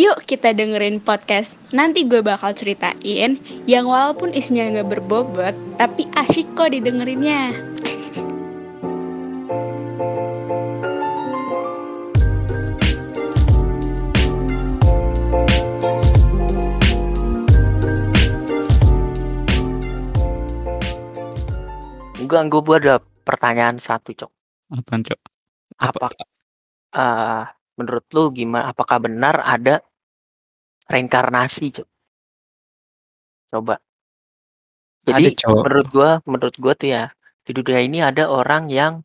Yuk kita dengerin podcast Nanti gue bakal ceritain Yang walaupun isinya gak berbobot Tapi asyik kok didengerinnya Enggak, gue ada pertanyaan satu, Cok. Apaan, Cok? Apa, uh, menurut lu gimana? Apakah benar ada reinkarnasi, Cok? Coba. Jadi Ada, menurut gua, menurut gua tuh ya, di dunia ini ada orang yang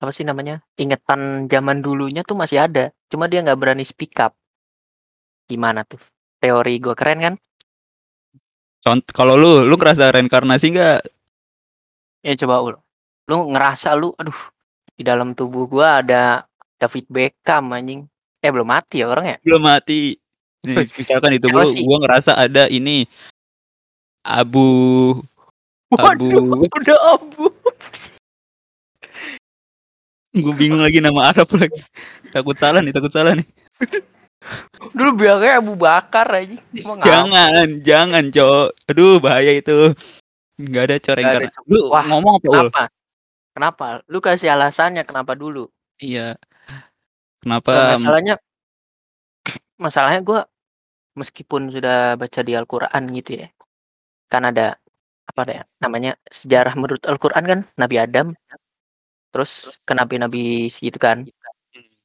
apa sih namanya? Ingetan zaman dulunya tuh masih ada, cuma dia nggak berani speak up. Gimana tuh? Teori gua keren kan? Contoh kalau lu lu ngerasa reinkarnasi nggak? Ya coba lu. Lu ngerasa lu aduh di dalam tubuh gua ada David Beckham anjing. Eh belum mati ya orang ya? Belum mati. Nih, misalkan itu sih? gua ngerasa ada ini abu abu Waduh, udah abu. gue bingung lagi nama Arab lagi takut salah nih takut salah nih Dulu bilangnya Abu Bakar aja. Emang apa? jangan jangan cok aduh bahaya itu nggak ada reinkarnasi Cok. lu Wah, ngomong apa Kenapa? Kenapa? Lu kasih alasannya kenapa dulu? iya Kenapa masalahnya masalahnya gua meskipun sudah baca di Al-Qur'an gitu ya. Kan ada apa ya namanya sejarah menurut Al-Qur'an kan Nabi Adam terus ke nabi-nabi gitu kan.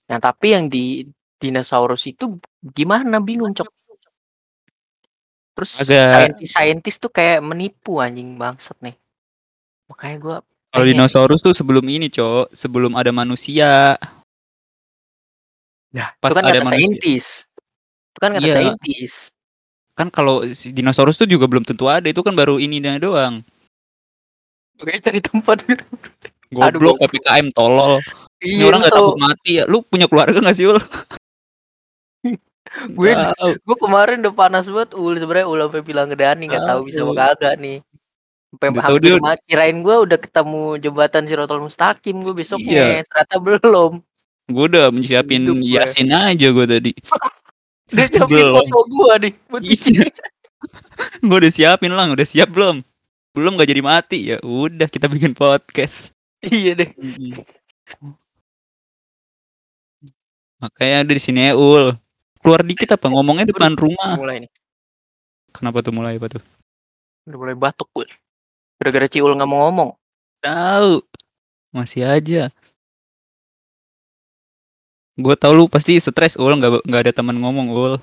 Yang tapi yang di dinosaurus itu gimana bingung cok. Terus Agak- saintis-saintis tuh kayak menipu anjing bangsat nih. Makanya gua kalau dinosaurus tuh sebelum ini cok sebelum ada manusia Nah, Pas itu kan ada kata manusia. saintis. Itu kan kata Iya. saintis. kan kalau si dinosaurus tuh juga belum tentu ada itu kan baru ini doang Oke, cari tempat. Aduh, goblok ppkm tolol ini Iya, orang tau, takut mati ya lu punya keluarga gak sih ul gue gue kemarin udah panas banget ul sebenarnya ul sampai bilang ke Dani nggak tahu bisa apa Aduh. kagak nih sampai hampir dia- kirain gue udah ketemu jembatan Sirotol Mustaqim gue besoknya Iya. ternyata belum gue udah nyiapin Hidup gue. yasin aja gue tadi. Dia siapin foto gue nih buat Iya. gue udah siapin lang. Udah siap belum? Belum gak jadi mati. Ya udah kita bikin podcast. Iya deh. Makanya ada di sini ya ul. Keluar dikit apa? Ngomongnya depan rumah. mulai nih. Kenapa tuh mulai apa tuh? Udah mulai batuk gue gara-gara Ciul nggak mau ngomong. Tahu. Masih aja gue tau lu pasti stres ul. Nggak nggak ada teman ngomong ul.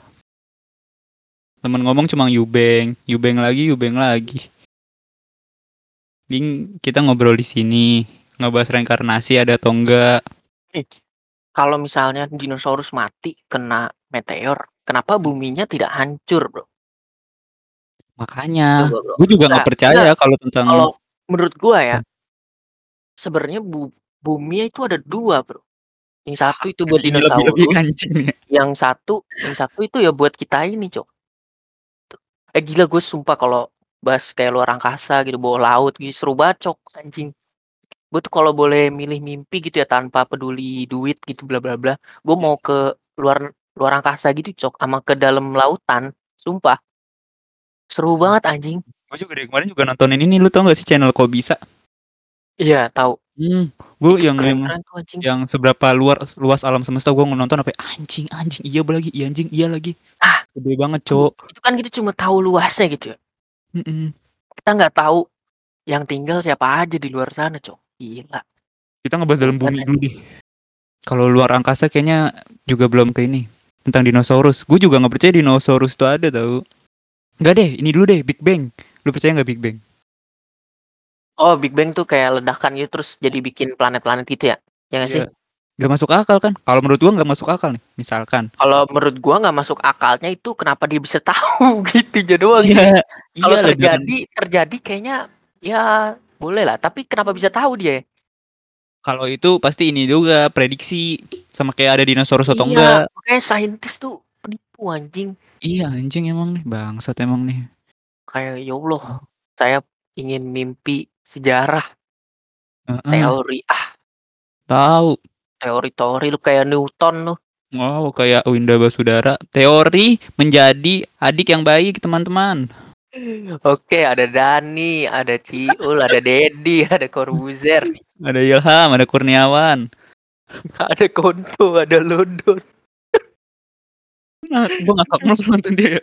Teman ngomong cuma Yubeng. Yubeng lagi Yubeng lagi. Ding kita ngobrol di sini. Ngebahas reinkarnasi ada atau enggak kalau misalnya dinosaurus mati kena meteor kenapa buminya tidak hancur bro? Makanya. Gue juga nggak Nah, percaya kalau tentang kalau menurut gua ya sebenarnya bu bumi itu ada dua bro yang satu itu buat dinosaurus anjing ya. yang satu yang satu itu ya buat kita ini cok. Eh gila gue sumpah kalau bahas kayak luar angkasa gitu bawah laut gitu seru banget cok anjing. Gue tuh kalau boleh milih mimpi gitu ya tanpa peduli duit gitu bla bla bla gue mau ke luar luar angkasa gitu cok sama ke dalam lautan sumpah. Seru banget anjing. Gue juga dari kemarin juga nontonin ini lu tau gak sih channel kok bisa iya tahu hmm, gue yang keren yang keren tuh anjing. yang seberapa luar luas alam semesta gue nonton apa anjing anjing iya lagi? Iya anjing iya lagi. Ah. gede banget cok itu kan kita cuma tahu luasnya gitu ya. Mm-mm. kita nggak tahu yang tinggal siapa aja di luar sana cok gila. Kita ngebahas dalam bumi dulu deh. Kalau luar angkasa kayaknya juga belum ke ini tentang dinosaurus. Gue juga nggak percaya dinosaurus tuh ada tau. Nggak deh ini dulu deh Big Bang. Lu percaya nggak Big Bang oh Big Bang tuh kayak ledakan gitu terus jadi bikin planet-planet gitu ya? Ya nggak sih? Iya. Gak masuk akal kan? Kalau menurut gua nggak masuk akal nih misalkan. Kalau menurut gua nggak masuk akalnya itu kenapa dia bisa tahu gitu aja doang iya kalau iya, ledakan. terjadi terjadi kayaknya ya boleh lah tapi kenapa bisa tahu dia? Kalau itu pasti ini juga prediksi sama kayak ada dinosaurus atau iya enggak. makanya saintis tuh penipu anjing. Iya anjing emang nih bangsat emang nih. Kayak ya Allah saya ingin mimpi sejarah Heeh, teori ah tahu teori-teori lu kayak Newton lu Wow, kayak Winda Basudara. Teori menjadi adik yang baik, teman-teman. Oke, ada Dani, ada Ciul, ada Dedi, ada Corbuzier, Ada Ilham, ada Kurniawan. ada Konto, ada London. Nah, gue ngakak mulu nonton dia. ya.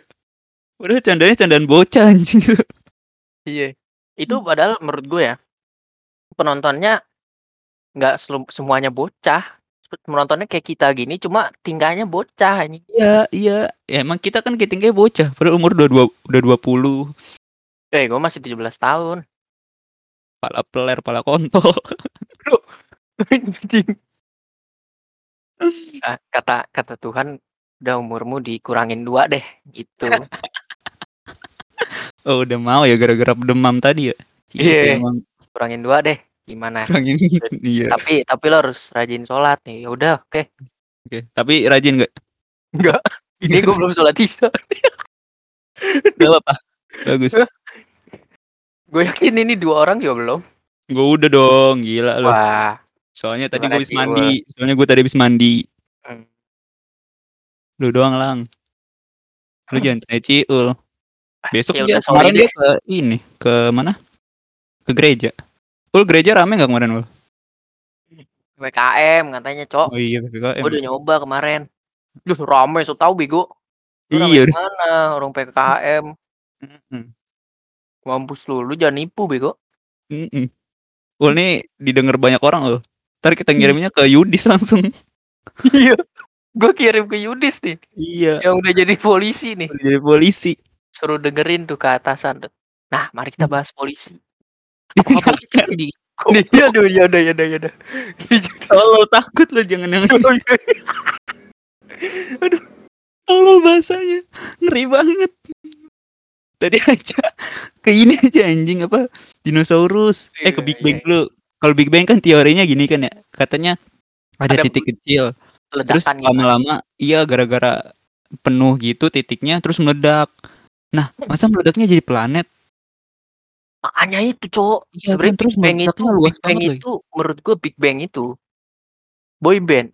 Udah candanya candaan bocah anjing. Iya. Itu padahal menurut gue ya, penontonnya nggak selu- semuanya bocah. Menontonnya kayak kita gini, cuma tingkahnya bocah anjing. Iya, iya. Ya, emang kita kan ketinggian bocah. Padahal umur udah, dua, udah 20. Eh, gue masih 17 tahun. Pala peler, pala kontol. Anjing. Ah, kata kata Tuhan udah umurmu dikurangin dua deh gitu. Oh, udah mau ya gara-gara demam tadi ya. Iya. sih, emang kurangin dua deh. Gimana? kurangin. iya. Tapi tapi lo harus rajin sholat nih. Ya udah, oke. Oke. Tapi rajin gak? Enggak. Ini gue belum sholat isya. Gak apa-apa. Bagus. Gue yakin ini dua orang juga belum. Gue udah dong, gila lu. Wah. Soalnya tadi gue habis mandi. Soalnya gue tadi habis mandi. Hmm. Lu doang lang. Lu jangan tanya Ciul. Besok Ya dia udah, kemarin dia ke ini ke mana? Ke gereja. Ul gereja rame gak kemarin Ul? PKM katanya, Cok. Oh iya PPKM. Gue udah nyoba kemarin. Duh, rame, so tau bego. Lu Iya. di mana? Orang PKM. Mampus lu, lu jangan nipu bego. Ul nih didengar banyak orang Ul. Ntar kita ngirimnya ke Yudis langsung. Iya. Gue kirim ke Yudis nih, iya. yang udah jadi polisi nih. Jadi polisi. Suruh dengerin tuh ke atasan tuh. Nah, mari kita bahas polisi. Apa polisi tuh di Iya, aduh, ya udah, ya udah, ya udah. Kalau takut lu jangan yang Oh, iya. tolol bahasanya. Ngeri banget. Tadi aja ke ini aja anjing apa dinosaurus. eh ke Iya, Big Bang iya. dulu. Kalau Big Bang kan teorinya gini kan ya. Katanya ada, Ada titik kecil. Terus Ledakan gitu. lama-lama iya gara-gara penuh gitu titiknya terus meledak. Nah, masa meledaknya jadi planet? Makanya itu, Cok. Sebenarnya kan, terus Big Bang itu, luas Big Bang lagi. itu menurut gue Big Bang itu boy band.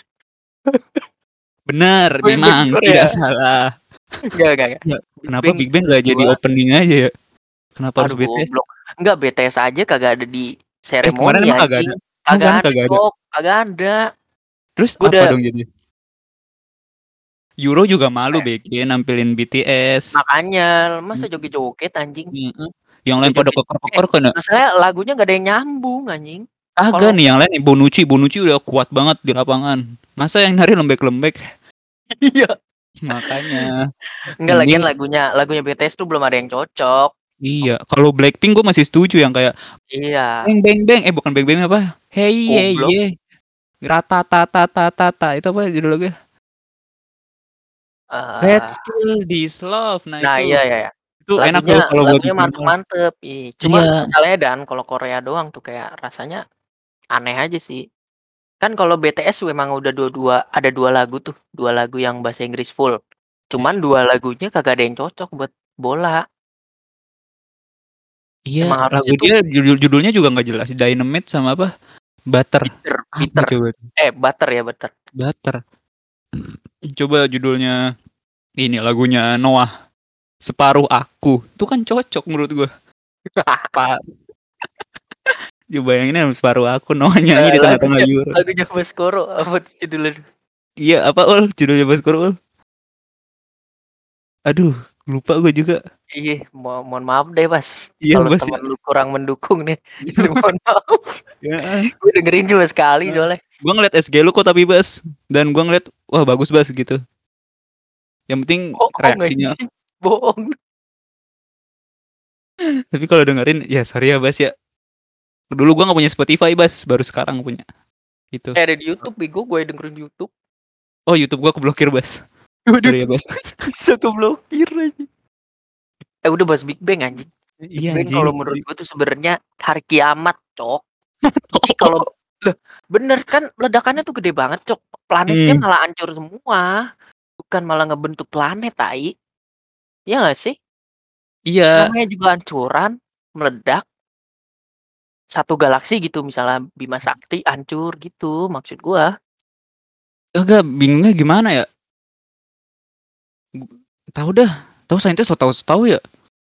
Benar, Boy band memang Korea. tidak salah. Enggak, enggak, enggak. Ya, Kenapa Bang Big Bang gak jadi opening aja ya? Kenapa harus Aduh, BTS? goblok. Enggak BTS aja kagak ada di Eh, seremoni kemarin emang kagak ada. Kagak Bukan, ada, kagak ada. Kagak ada. Terus Gua apa udah- dong jadi? Euro juga malu Eh. BG nampilin BTS. Makanya masa Hmm. joget-joget anjing. Mm-mm. Yang lain pada keker-keker kan ya? Masalahnya lagunya gak ada yang nyambung anjing. Agak kalau- nih yang lain Bonucci, Bonucci udah kuat banget di lapangan. Masa yang nari lembek-lembek? Iya. Makanya. Enggak lagian lagunya lagunya BTS tuh belum ada yang cocok. Iya, kalau Blackpink gue masih setuju yang kayak Iya. bang bang bang eh bukan bang bang apa? Hey hey Goblok. yeah. Rata tata tata tata itu apa judul lagu? Eh, Let's kill this love. Nah, Nah, itu iya iya. iya. itu enak Lagunya loh kalau buat lagunya mantep-mantep. Ih, Cuma Iya. masalahnya dan kalau Korea doang tuh kayak rasanya aneh aja sih. Kan kalau BTS memang udah dua-dua ada dua lagu tuh, dua lagu yang bahasa Inggris full. Cuman dua lagunya kagak ada yang cocok buat bola. Iya, Emang lagu dia judul judulnya juga nggak jelas. Dynamite sama apa? Butter. Bitter, bitter. coba? Eh, butter ya, butter. Butter. Coba judulnya ini lagunya Noah. Separuh aku. Itu kan cocok menurut gua. Pak. Coba bayangin ya, separuh aku Noah nyanyi Eh, di tengah-tengah Euro. Lagunya Baskoro apa judulnya? Iya, apa ul judulnya Baskoro ul? Aduh, lupa gue juga. Iya, mo mohon maaf deh, Bas. Iya, Kalau teman lu kurang mendukung nih. Mohon maaf. Ya. Gue dengerin cuma sekali Iya. soalnya. Gua ngeliat SG lu kok tapi Bas. Dan gua ngeliat wah bagus Bas gitu. Yang penting Bohong reaksinya. Bohong. Tapi kalau dengerin ya sorry ya Bas ya. Dulu gua nggak punya Spotify Bas, baru sekarang punya. Gitu. Eh, ada di YouTube, bego gue dengerin di YouTube. Oh YouTube gua keblokir Bas. Waduh, Sorry ya Bas. bisa keblokir aja. Eh, udah bahas Big Bang anjing. Iya Big Bang kalau menurut gue tuh sebenarnya hari kiamat, Cok. Tapi kalau Loh, bener kan ledakannya tuh gede banget, Cok. Planetnya Hmm. malah hancur semua. Bukan malah ngebentuk planet, tai. Iya gak sih? Iya, Namanya juga hancuran, meledak. Satu galaksi gitu misalnya Bima Sakti hancur gitu maksud gua. Agak bingungnya gimana ya? Gu- Tahu dah, tahu saintis so tahu tahu ya.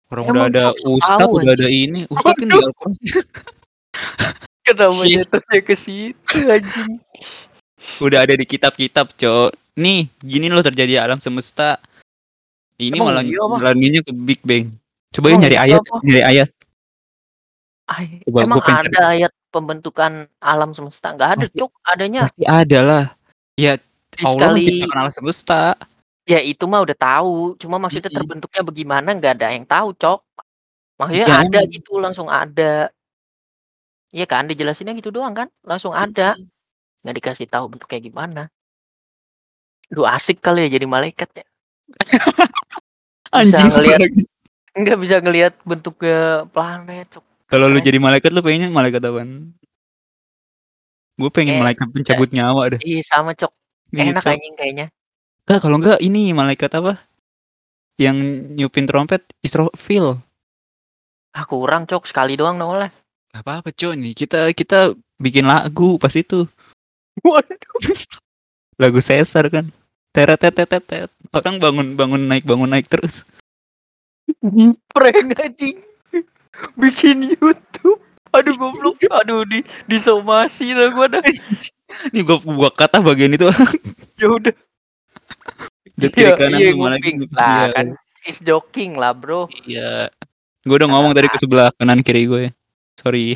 Orang udah Emang ada so ustad, udah ada ini. Ustad kan di Al-Quran. Kenapa jatuhnya ke situ anjing? udah ada di kitab-kitab, Cok. Nih, gini loh terjadi alam semesta. Ini Emang malah iya apa? ngelanginnya ke Big Bang. Coba Emang nyari iya ayat, apa? nyari ayat. Ay, Coba emang ada ayat pembentukan alam semesta? Nggak ada, Cok. Adanya Pasti ada lah. Ya, Allah sekali menciptakan alam semesta. ya itu mah udah tahu. Cuma maksudnya terbentuknya bagaimana nggak ada yang tahu, Cok. Maksudnya Ya, ada gitu, langsung ada. Iya kan, dijelasinnya gitu doang kan? Langsung ada. Nggak dikasih tahu bentuknya gimana. Lu asik kali ya jadi malaikat ya. Anjing ngeliat- lagi. Nggak bisa ngelihat bentuknya planet, Cok. Kalau lu Keren. jadi malaikat lu pengennya malaikat apaan? Gue pengen Eh, malaikat pencabut nyawa dah. Iya sama, Cok. Iya, Enak Cok. anjing kayaknya. Nggak, kalau enggak ini malaikat apa? Yang nyupin trompet Israfil. Ah kurang, Cok. Sekali doang noleh. Gak apa-apa, Cok. Nih kita kita bikin lagu pas itu. Lagu Caesar kan. Teret teret teret. Orang bangun bangun naik bangun naik terus. Prank anjing. Bikin YouTube. Aduh goblok. Aduh di disomasi lah gua dah. Nih gua gua kata bagian itu. Ya udah. Dia kiri Iya, kanan iya, sama lagi. nguping. Iya, Lah kan is joking lah, Bro. Iya. Gue udah ngomong tadi ke sebelah kanan kiri gue. Sorry.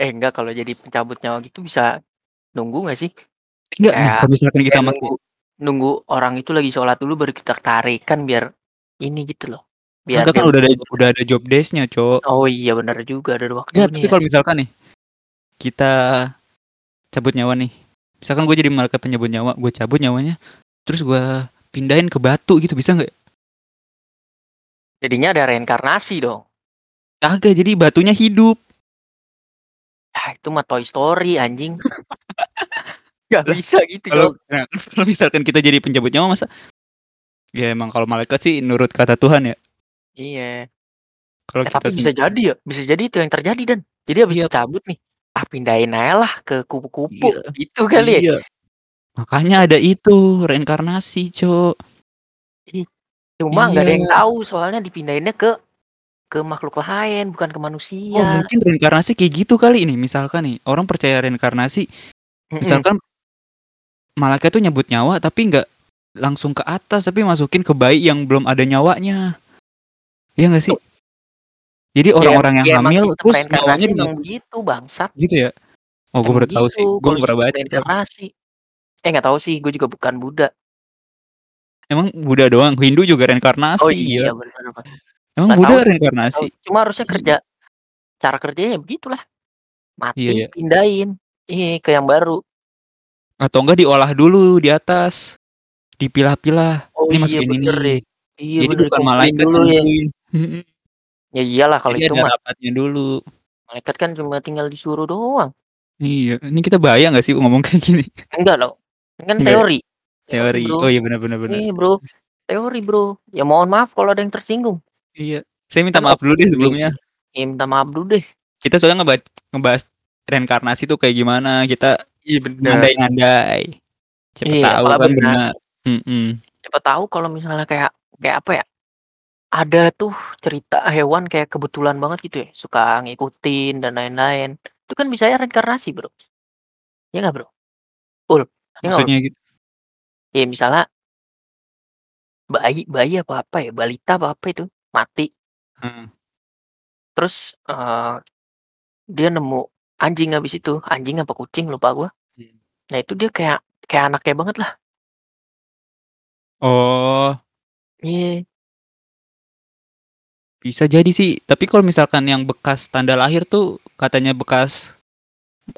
Eh enggak kalau jadi pencabut nyawa gitu bisa nunggu gak sih? Enggak, Kayak- kalau misalkan kita mati. nunggu, nunggu orang itu lagi sholat dulu baru kita tarikan biar ini gitu loh. Biar Enggak kan udah ada udah ada job desk-nya, Cok. Oh iya benar juga ada Enggak, waktunya. tapi kalau misalkan nih kita cabut nyawa nih. Misalkan gue jadi malaikat penyabut nyawa, gue cabut nyawanya, terus gue pindahin ke batu gitu bisa nggak? Jadinya ada reinkarnasi dong. Kagak, jadi batunya hidup. Ya itu mah Toy Story anjing. Gak bisa gitu Kalau nah, kalau misalkan kita jadi pencabut nyawa masa Ya emang kalau malaikat sih nurut kata Tuhan ya. Iya. Kalau kita tapi bisa jadi ya, bisa jadi itu yang terjadi dan. Jadi habis Iya. dicabut nih, ah pindahin aja lah ke kupu-kupu. Iya. Gitu kali ya. Iya. Makanya ada itu reinkarnasi, Cok. Cuma nggak ada yang Iya. tahu soalnya dipindahinnya ke ke makhluk lain bukan ke Oh, manusia. mungkin reinkarnasi kayak gitu kali ini. Misalkan nih, orang percaya reinkarnasi, Mm-mm. misalkan malaikat tuh nyebut nyawa tapi nggak langsung ke atas tapi masukin ke bayi yang belum ada nyawanya. Iya nggak sih? Jadi Ya, orang-orang yang ya hamil terus nyawanya emang dimasukin begitu bangsat. gitu ya. Oh, gue baru tahu sih. gitu Gue pernah baca. reinkarnasi. Eh nggak tahu sih, gue juga bukan Buddha. Emang Buddha doang, Hindu juga reinkarnasi. Oh iya benar. Emang Nggak Buddha tahu sih, reinkarnasi. Cuma harusnya kerja cara kerjanya ya begitulah. Mati, Iya, iya. pindahin. Iya, ke yang baru. Atau enggak diolah dulu di atas. Dipilah-pilah. Oh Ini iya masukin bener ini. deh. Iya Jadi bener bukan dikumpulin malaikat dulu yang ya. nentuin. Mm-mm. Ya iyalah kalau Jadi itu ada mah rapatnya dulu. malaikat kan cuma tinggal disuruh doang. Iya, ini kita bahaya nggak sih ngomong kayak gini? Enggak loh. Ini kan Enggak. teori. Teori. bro. Oh iya benar-benar benar. Iya bro. Teori bro. Ya mohon maaf kalau ada yang tersinggung. Iya. Saya minta maaf dulu deh sebelumnya. Ya minta maaf dulu deh. Kita soalnya ngebahas, ngebahas reinkarnasi tuh kayak gimana. Kita Iya ngandai-ngandai. Siapa Iya, tahu kan benar. Siapa tahu kalau misalnya kayak kayak apa ya? Ada tuh cerita hewan kayak kebetulan banget gitu ya, suka ngikutin dan lain-lain. Itu kan bisa ya reinkarnasi, Bro. Ya nggak, Bro? Ul, ya Bro? Maksudnya gitu. Ya misalnya bayi bayi apa apa ya, balita apa apa itu mati. Heeh. Terus eh, dia nemu anjing habis itu, anjing apa kucing lupa gua. Hmm. Nah, itu dia kayak kayak anaknya banget lah. Oh, Iya. bisa jadi sih. Tapi kalau misalkan yang bekas tanda lahir tuh katanya bekas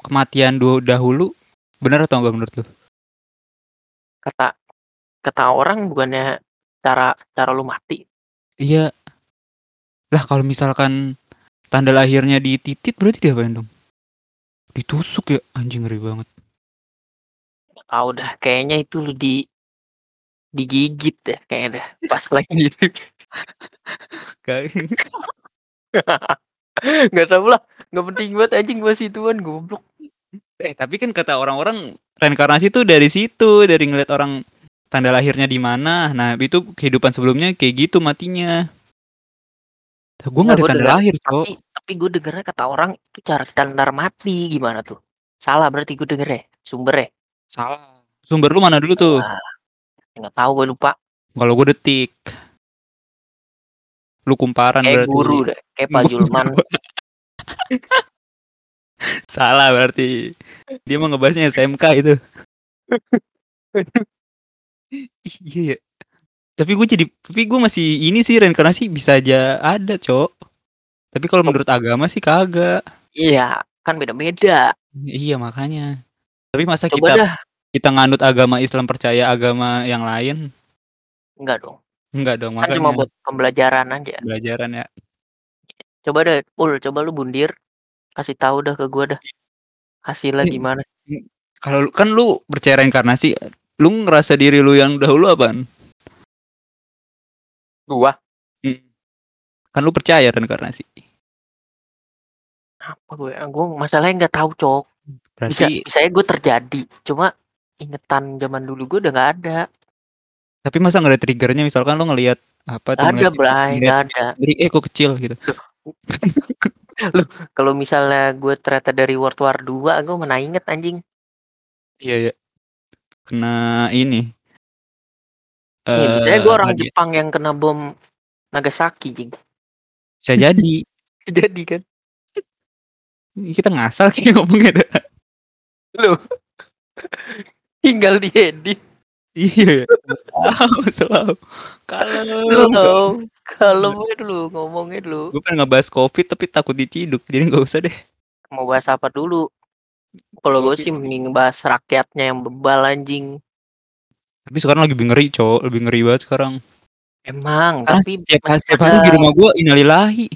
kematian dua dahulu, benar atau enggak menurut lu? Kata kata orang bukannya cara cara lu mati. Iya. Lah kalau misalkan tanda lahirnya dititit berarti diapain dong? Ditusuk ya anjing ngeri banget. Tahu dah, kayaknya itu lu di digigit deh kayaknya dah pas lagi gitu. Kayak Nggak tahu lah, nggak penting banget anjing bahas ituan goblok. Eh tapi kan kata orang-orang reinkarnasi tuh dari situ, dari ngeliat orang tanda lahirnya di mana. Nah itu kehidupan sebelumnya kayak gitu matinya. Gue Nggak, nggak ada tanda denger- lahir, cok. Tapi tapi gue dengernya kata orang itu cara kita ntar mati gimana tuh? Salah berarti gue denger ya sumber ya. Salah. Sumber lu mana dulu tuh? Wah, nggak tahu gue lupa. Kalau gue detik. Lu kumparan Kayak berarti. guru deh, kayak Pak. Julman. Salah berarti. Dia mau ngebahasnya SMK itu. iya ya. Tapi gue jadi, tapi gue masih ini sih reinkarnasi bisa aja ada, cok. Tapi kalau menurut agama sih kagak. Iya, kan beda-beda. Iya makanya. Tapi masa Coba kita dah. kita nganut agama Islam percaya agama yang lain? Enggak dong. Enggak dong Kan makanya. cuma buat pembelajaran aja. Pelajaran ya. Coba deh, Ul, coba lu bundir. Kasih tahu dah ke gua dah. Hasilnya gimana? Kalau kan lu percaya reinkarnasi, lu ngerasa diri lu yang dahulu apaan? Gua Kan lu percaya reinkarnasi. apa gue? Gua masalahnya nggak tahu, Cok. Bisa Berarti bisa gue terjadi. Cuma ingetan zaman dulu gue udah nggak ada. tapi masa nggak ada triggernya misalkan lu ngelihat apa tuh Nggak ada, Bray, nggak ada. dari eh kok kecil gitu. Kalau misalnya gue ternyata dari World War 2, gue mana inget anjing. Iya ya. Kena ini. Nih, Eh, misalnya gue orang Jepang yang kena bom Nagasaki, jing. Bisa jadi. Jadi kan. Kita ngasal kayak ngomongnya dah. Lu tinggal diedit. Iya. Tahu selalu. Kalau Lu kalau dulu ngomongnya dulu. gue pengen ngebahas covid tapi takut diciduk jadi nggak usah deh. Mau bahas apa dulu? Kalau gue sih mending bahas rakyatnya yang bebal anjing. Tapi sekarang lagi lebih ngeri, cowok. Lebih ngeri banget sekarang. Emang, Karena tapi setiap, masih setiap hari di rumah gue inalilahi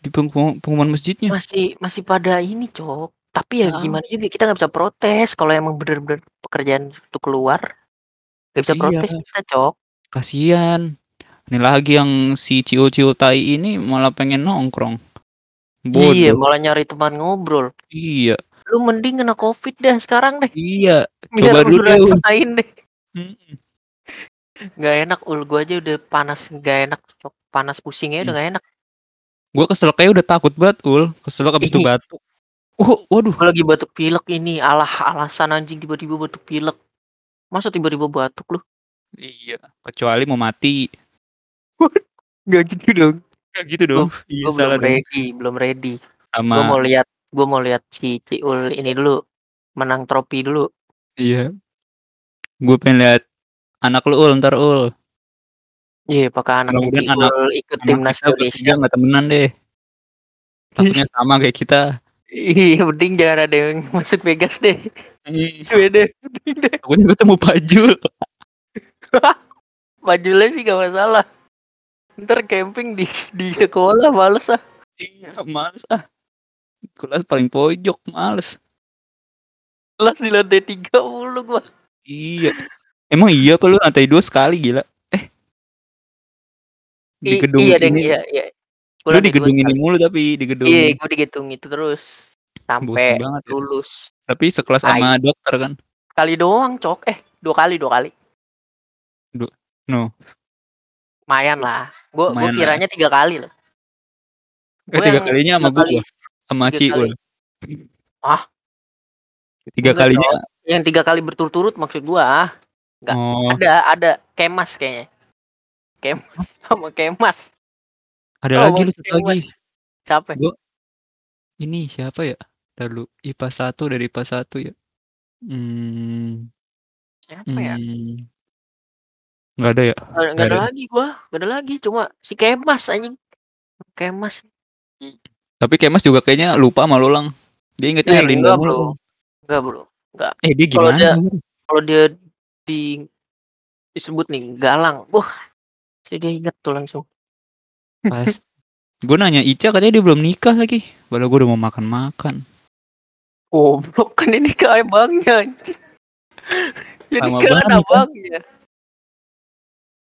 di pengumuman, pengumuman masjidnya. masih masih pada ini, Cok. Tapi ya Ah. gimana juga kita nggak bisa protes kalau emang bener-bener pekerjaan itu keluar. Gak bisa Iya. protes kita, Cok. Kasihan. Ini lagi yang si ciul-ciul tai ini malah pengen nongkrong. Bodoh. Iya, malah nyari teman ngobrol. Iya. Lu mending kena covid dah sekarang deh. Iya. Biar Coba lu dulu rasain deh. Mm-mm. Gak enak, ul gua aja udah panas gak enak, Cok. Panas pusingnya udah gak enak. Gua kesel kayak udah takut banget, Ul. Kesel abis itu batuk. Oh, waduh. Gua lagi batuk pilek ini, alah alasan anjing tiba-tiba batuk pilek. Masa tiba-tiba batuk lu? Iya. Kecuali mau mati. Gak gitu dong. Gak gitu dong. Iya, Gua salah belum dong. ready, belum ready. Sama Gua mau lihat, gua mau lihat si Ciul ini dulu menang trofi dulu. Iya. Gue pengen lihat anak lu ul ntar ul. Iya, pakai anak Mudah-mudahan Ciul anak- ikut Anak timnas kita bertiga Indonesia. nggak temenan deh. Takutnya sama kayak kita. Iya, penting jangan ada yang masuk Vegas deh. Beda, penting deh. Takutnya ketemu Pajul. Bajulnya sih gak masalah. Ntar camping di di sekolah males ah. Iya, males ah. Kelas paling pojok, males. Kelas di lantai tiga mulu gua. Iya. Emang iya apa lu lantai dua sekali gila? Eh. Di I- gedung iya deh, ini. iya, iya. Gua Lu di gedung ini sekali. mulu tapi di gedung. Iya, gua di gedung itu terus sampai banget ya. lulus. Tapi sekelas sama dokter kan. Kali doang, Cok. Eh, dua kali, dua kali. Du- no. Lumayan lah. Gua gua Lumayan lah. kiranya tiga kali loh. Eh, tiga kalinya sama kali- sama Ciul. Ah. Tiga Enggak, kalinya. Yang tiga kali berturut-turut maksud gua. Enggak. Oh, Ada, ada kemas kayaknya. Kemas sama kemas. ada Oh, lagi lu satu lagi. Siapa? Ini siapa ya? Lalu IPA 1 dari IPA 1 ya. Hmm. Siapa ya? hmm. Nggak ada ya? Nggak nggak Nggak ada ada. lagi gua, nggak ada lagi. Cuma si kemas anjing. Kemas. Tapi Kemas juga kayaknya lupa sama lu lang. Dia ingetnya Eh, Erlinda enggak, bro. Enggak. Eh dia Kalau gimana? dia- Bro? Kalau dia di disebut nih galang, wah, pasti dia inget tuh langsung. Pas gue nanya Ica katanya dia belum nikah lagi. Padahal gue udah mau makan-makan. Goblok kan ini ke abangnya. Jadi kan kan? abangnya.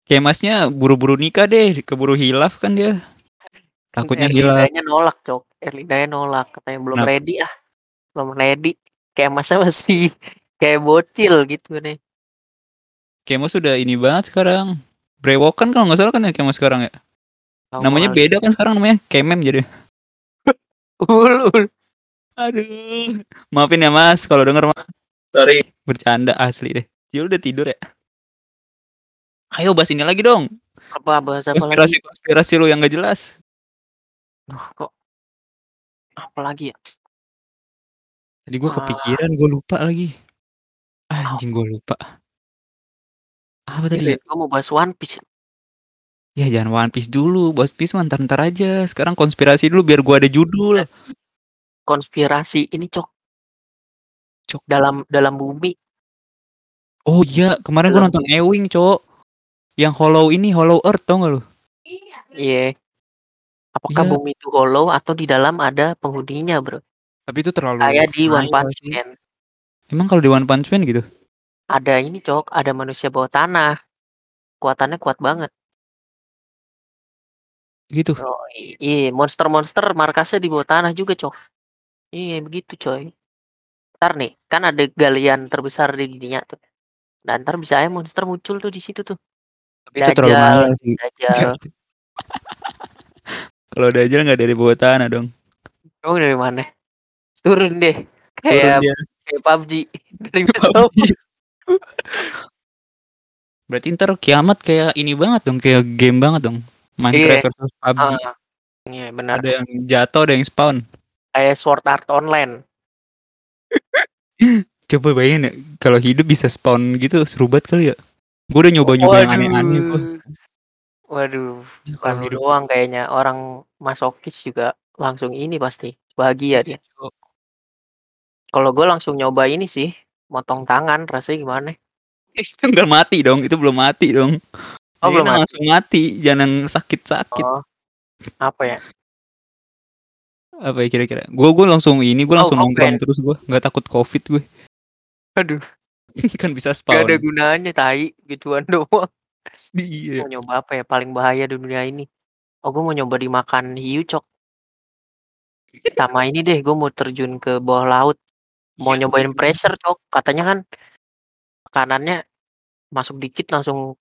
Kemasnya buru-buru nikah deh, keburu hilaf kan dia. Takutnya hilaf. Erlindanya nolak, Cok. Erlindanya nolak, katanya belum Kenapa? ready ah. Belum ready. Kayak masa masih kayak bocil gitu nih. Kemo sudah ini banget sekarang. Brewokan kalau nggak salah kan ya Kemo sekarang ya. Tahu Namanya kali. beda kan sekarang namanya Kemem jadi. Ul, ul. Aduh. Maafin ya Mas kalau denger Mas. Sorry. Bercanda asli deh. Dia udah tidur ya. Ayo bahas ini lagi dong. Apa bahasa apa lagi? Konspirasi konspirasi lu yang gak jelas. Duh, kok apa lagi ya? Tadi gue Ah. kepikiran gue lupa lagi. Anjing gue lupa. Apa tadi ya? Gue mau bahas One Piece. Ya jangan One Piece dulu, One Piece mah ntar-ntar aja. Sekarang konspirasi dulu biar gua ada judul. Konspirasi ini cok Cok. dalam dalam bumi. Oh iya, kemarin gua Belum. nonton Ewing, Cok. Yang Hollow ini Hollow Earth tau gak lu? Iya. Apakah Iya. bumi itu hollow atau di dalam ada penghuninya, bro? Tapi itu terlalu Kayak di One Punch sih. Man. Emang kalau di One Punch Man gitu? Ada ini cok, ada manusia bawah tanah. Kuatannya kuat banget. Gitu. Oh, iya, monster-monster markasnya di bawah tanah juga, cok. Iya, begitu, coy. Ntar nih, kan ada galian terbesar di dunia tuh. Dan ntar bisa aja monster muncul tuh di situ tuh. Tapi itu terlalu Dajjal, mahal sih. Dajjal. kalau Dajjal nggak dari bawah tanah dong. Kamu dari mana? Turun deh. Turun Kayak dia. kayak PUBG. Dari besok. Berarti ntar kiamat kayak ini banget dong, kayak game banget dong. Minecraft versus PUBG. Ah, Iya, benar. Ada yang jatuh, ada yang spawn. Kayak Sword Art Online. Coba bayangin ya, kalau hidup bisa spawn gitu seru banget kali ya. Gue udah nyoba-nyoba yang aneh-aneh gua. Waduh, Ya, kalau hidup doang kayaknya orang masokis juga langsung ini pasti bahagia dia. Kalau gue langsung nyoba ini sih, motong tangan rasanya gimana? itu nggak mati dong, itu belum mati dong. Oh, Jadi belum mati. langsung mati, jangan sakit-sakit. Oh, apa ya? Apa ya kira-kira? Gue gue langsung ini, gue Oh, langsung kok nongkrong pengen- terus gue, nggak takut covid gue. Aduh, kan bisa gak ada spawn. gunanya tai gituan doang. Iya. Mau nyoba apa ya paling bahaya di dunia ini? Oh, gue mau nyoba dimakan hiu cok. Sama ini deh, gue mau terjun ke bawah laut. Mau nyobain pressure cok. Katanya kan makanannya masuk dikit langsung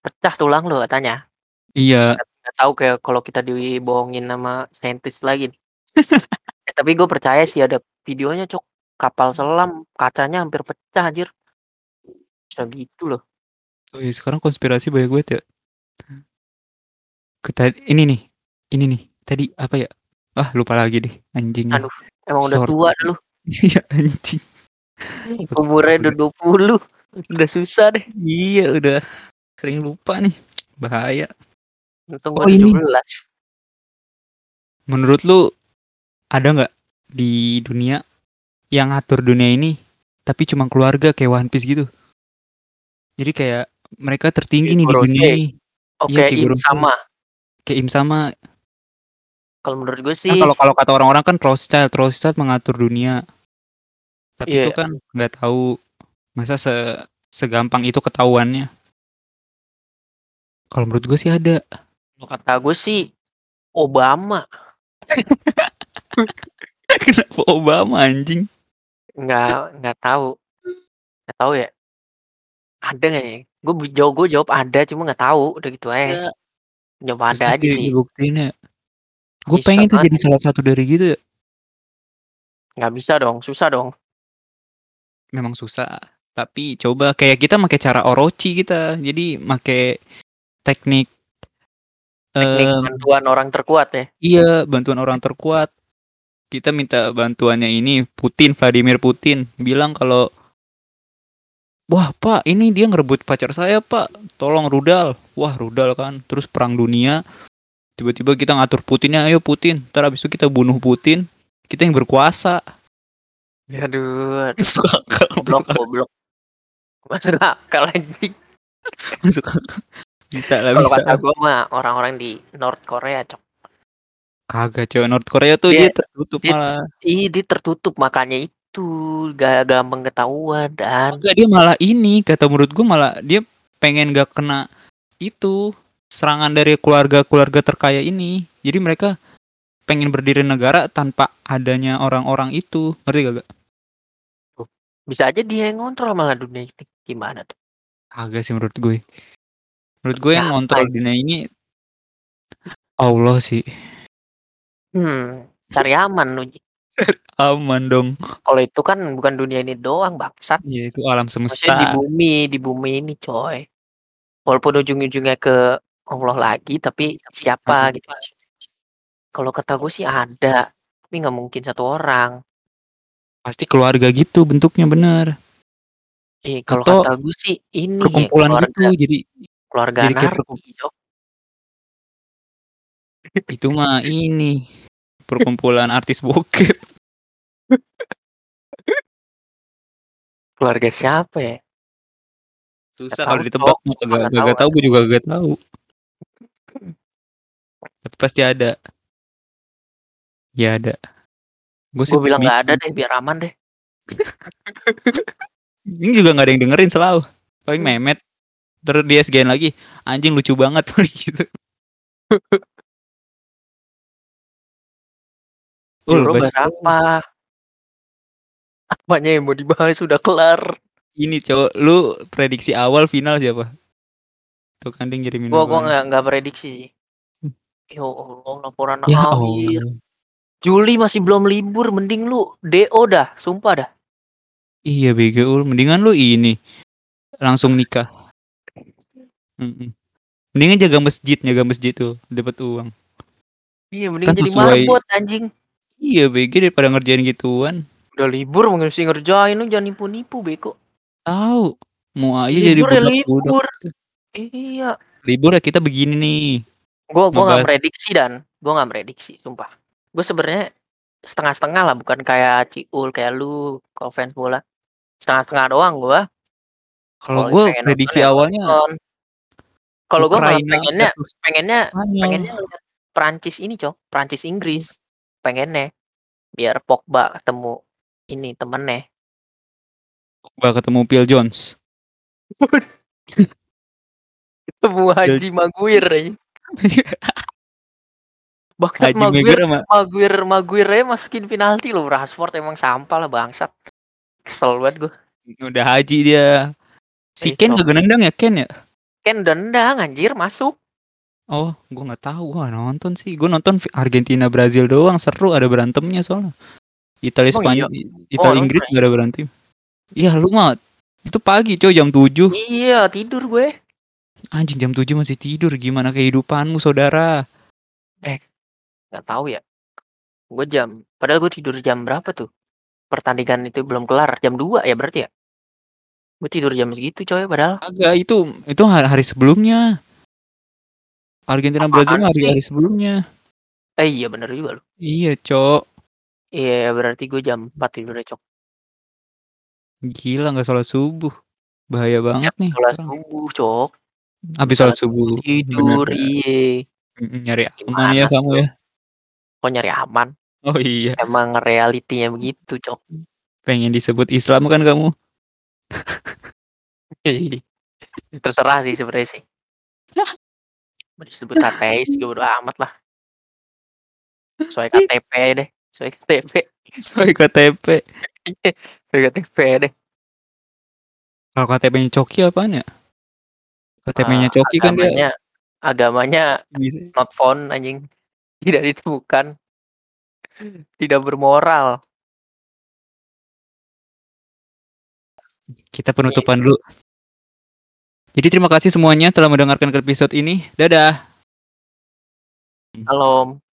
pecah tulang lo katanya. Iya, Nggak tahu kayak kalau kita dibohongin sama saintis lagi. nih. Eh, tapi gue percaya sih ada videonya cok. Kapal selam kacanya hampir pecah anjir. Bisa gitu loh. Oh iya, sekarang konspirasi banyak banget ya. Kita ini nih, ini nih. Tadi apa ya? Ah lupa lagi deh, anjing. Aduh, emang udah Short. tua dah lu. Iya anjing. Umurnya udah 20. Udah susah deh. Iya udah sering lupa nih. Bahaya. Untung Oh, gue ini. 17. Menurut lu ada nggak di dunia yang ngatur dunia ini tapi cuma keluarga kayak One Piece gitu? Jadi kayak mereka tertinggi nih di dunia ini. Oke, Iya, kayak Im sama. Kayak Im sama. Kalau menurut gue Nah, sih kalau kalau kata orang-orang kan Rothschild, Rothschild mengatur dunia. Tapi Iya. itu kan nggak tahu masa se segampang itu ketahuannya. Kalau menurut gue sih ada. kalau kata gue sih Obama Kenapa Obama anjing? nggak nggak tahu nggak tahu ya ada nggak ya gue jawab gue jawab ada cuma nggak tahu udah gitu aja nyoba ada Susah aja sih dibuktiin ya. Gue pengen tuh banget. jadi salah satu dari gitu ya. nggak bisa dong susah dong Memang susah. Tapi coba kayak kita pakai cara Orochi kita. Jadi pakai teknik teknik em, bantuan orang terkuat ya Iya, bantuan orang terkuat. Kita minta bantuannya ini Putin, Vladimir Putin bilang kalau Wah, Pak, ini dia ngerebut pacar saya, Pak. Tolong rudal. Wah, rudal kan. Terus perang dunia. Tiba-tiba kita ngatur Putinnya, ayo Putin. Ntar abis itu kita bunuh Putin. Kita yang berkuasa. aduh Masuk akal, blok masuk akal, goblok masuk akal anjing masuk akal. Bisa lah, kalau bisa. kata gue mah orang-orang di North Korea cok Kagak, cewek North Korea tuh Dia- dia tertutup dia- malah. Ih, dia tertutup makanya itu gak gampang ketahuan dan Enggak, dia malah ini kata menurut gue malah dia pengen gak kena itu serangan dari keluarga-keluarga terkaya ini. Jadi mereka pengen berdiri negara tanpa adanya orang-orang itu. Ngerti gak? Gak? Bisa aja dia yang ngontrol malah dunia ini. Gimana tuh? Agak sih menurut gue. Menurut gue yang ngontrol dunia ini Allah sih. Hmm, cari aman lu. Aman dong. Kalau itu kan bukan dunia ini doang, bangsat. Ya itu alam Maksudnya di semesta. bumi, di bumi ini, coy. Walaupun ujung-ujungnya ke Allah lagi, tapi siapa gitu. Kalau kata gue sih ada, tapi nggak mungkin satu orang. Pasti keluarga gitu bentuknya bener. Eh, kalau Atau kata gue sih ini ya, Perkumpulan keluarga, gitu jadi keluarga jadi kayak itu mah ini perkumpulan artis bokep. Keluarga siapa ya? Susah kalau ditebak Sumpah kagak nggak kagak tahu, gue juga kagak tahu. Tapi pasti ada. Ya ada. Gue sih bilang nggak ada deh, biar aman deh. Ini juga nggak ada yang dengerin selalu. Paling memet. Terus dia SGN lagi. Anjing lucu banget gitu. Ul, Euro apa? Apanya yang mau dibahas sudah kelar. Ini cowok, lu prediksi awal final siapa? Tuh kan dia ngirimin Gua gua nggak nggak prediksi sih. Ya Allah, laporan Ya akhir. Allah. Juli masih belum libur, mending lu DO dah, sumpah dah. Iya bego mendingan lu ini langsung nikah. Mendingan jaga masjid, jaga masjid tuh, dapat uang. Iya, mending Kan jadi sesuai- marbot anjing. Iya bego daripada ngerjain gituan. Udah libur mesti ngerjain lu jangan nipu-nipu beko. Tahu, mau aja jadi libur ya budak-budak. libur. Iya. Libur ya kita begini nih. Gua gua nggak Ngebahas- prediksi dan gua nggak prediksi, sumpah. Gue sebenarnya setengah-setengah lah, bukan kayak Ciul kayak lu kalau fans bola. Setengah-setengah doang gua. Kalau Kalau gue pengen prediksi ya awalnya nonton. Kalau malah Ukraina pengennya versus pengennya Spanyol. pengennya ngeliat Prancis ini, Cok. Prancis Inggris. Pengennya biar Pogba ketemu ini temennya. Pogba ketemu Phil Jones. Ketemu Haji Maguire. Bangsat Haji Maguire Maguire, Maguire, masukin penalti loh. Rashford emang sampah lah bangsat. Kesel banget gue. udah haji dia. Si Eh, Ken kagak nendang ya Ken ya? Ken dendang anjir masuk. Oh, gue nggak tahu. Gua nggak nonton sih. Gue nonton Argentina Brazil doang. Seru ada berantemnya soalnya. Italia Emang Spanyol, Oh, Italia nonton Inggris nggak ada berantem. Iya lu mah itu pagi coy jam 7 Iya tidur gue. Anjing jam 7 masih tidur Gimana kehidupanmu saudara Gak tahu ya. Gue jam. Padahal gue tidur jam berapa tuh? Pertandingan itu belum kelar. Jam 2 ya berarti ya? Gue tidur jam segitu coy padahal. Agak itu Itu hari, hari sebelumnya Argentina Brazil mah sih? hari-hari sebelumnya Eh iya bener juga loh. Iya cok Iya berarti gue jam 4 tidurnya cok. Gila nggak sholat subuh Bahaya banget nih Sholat sekarang. subuh cok. Habis sholat subuh Tidur iya. Nyari Gimana aman ya kamu ya Kok nyari aman? Oh iya Emang realitinya begitu cok. Pengen disebut Islam kan kamu Terserah sih sebenarnya sih. Mau disebut ateis juga udah amat lah. Sesuai KTP deh. Sesuai KTP. Soal KTP Sesuai KTP deh. Kalau KTP-nya Coki apaan ya? KTP-nya Ah, Coki kan dia agamanya, agamanya bisa- not found anjing. Tidak ditemukan. Tidak bermoral. Kita penutupan dulu. Jadi terima kasih semuanya telah mendengarkan episode ini. Dadah. Halo.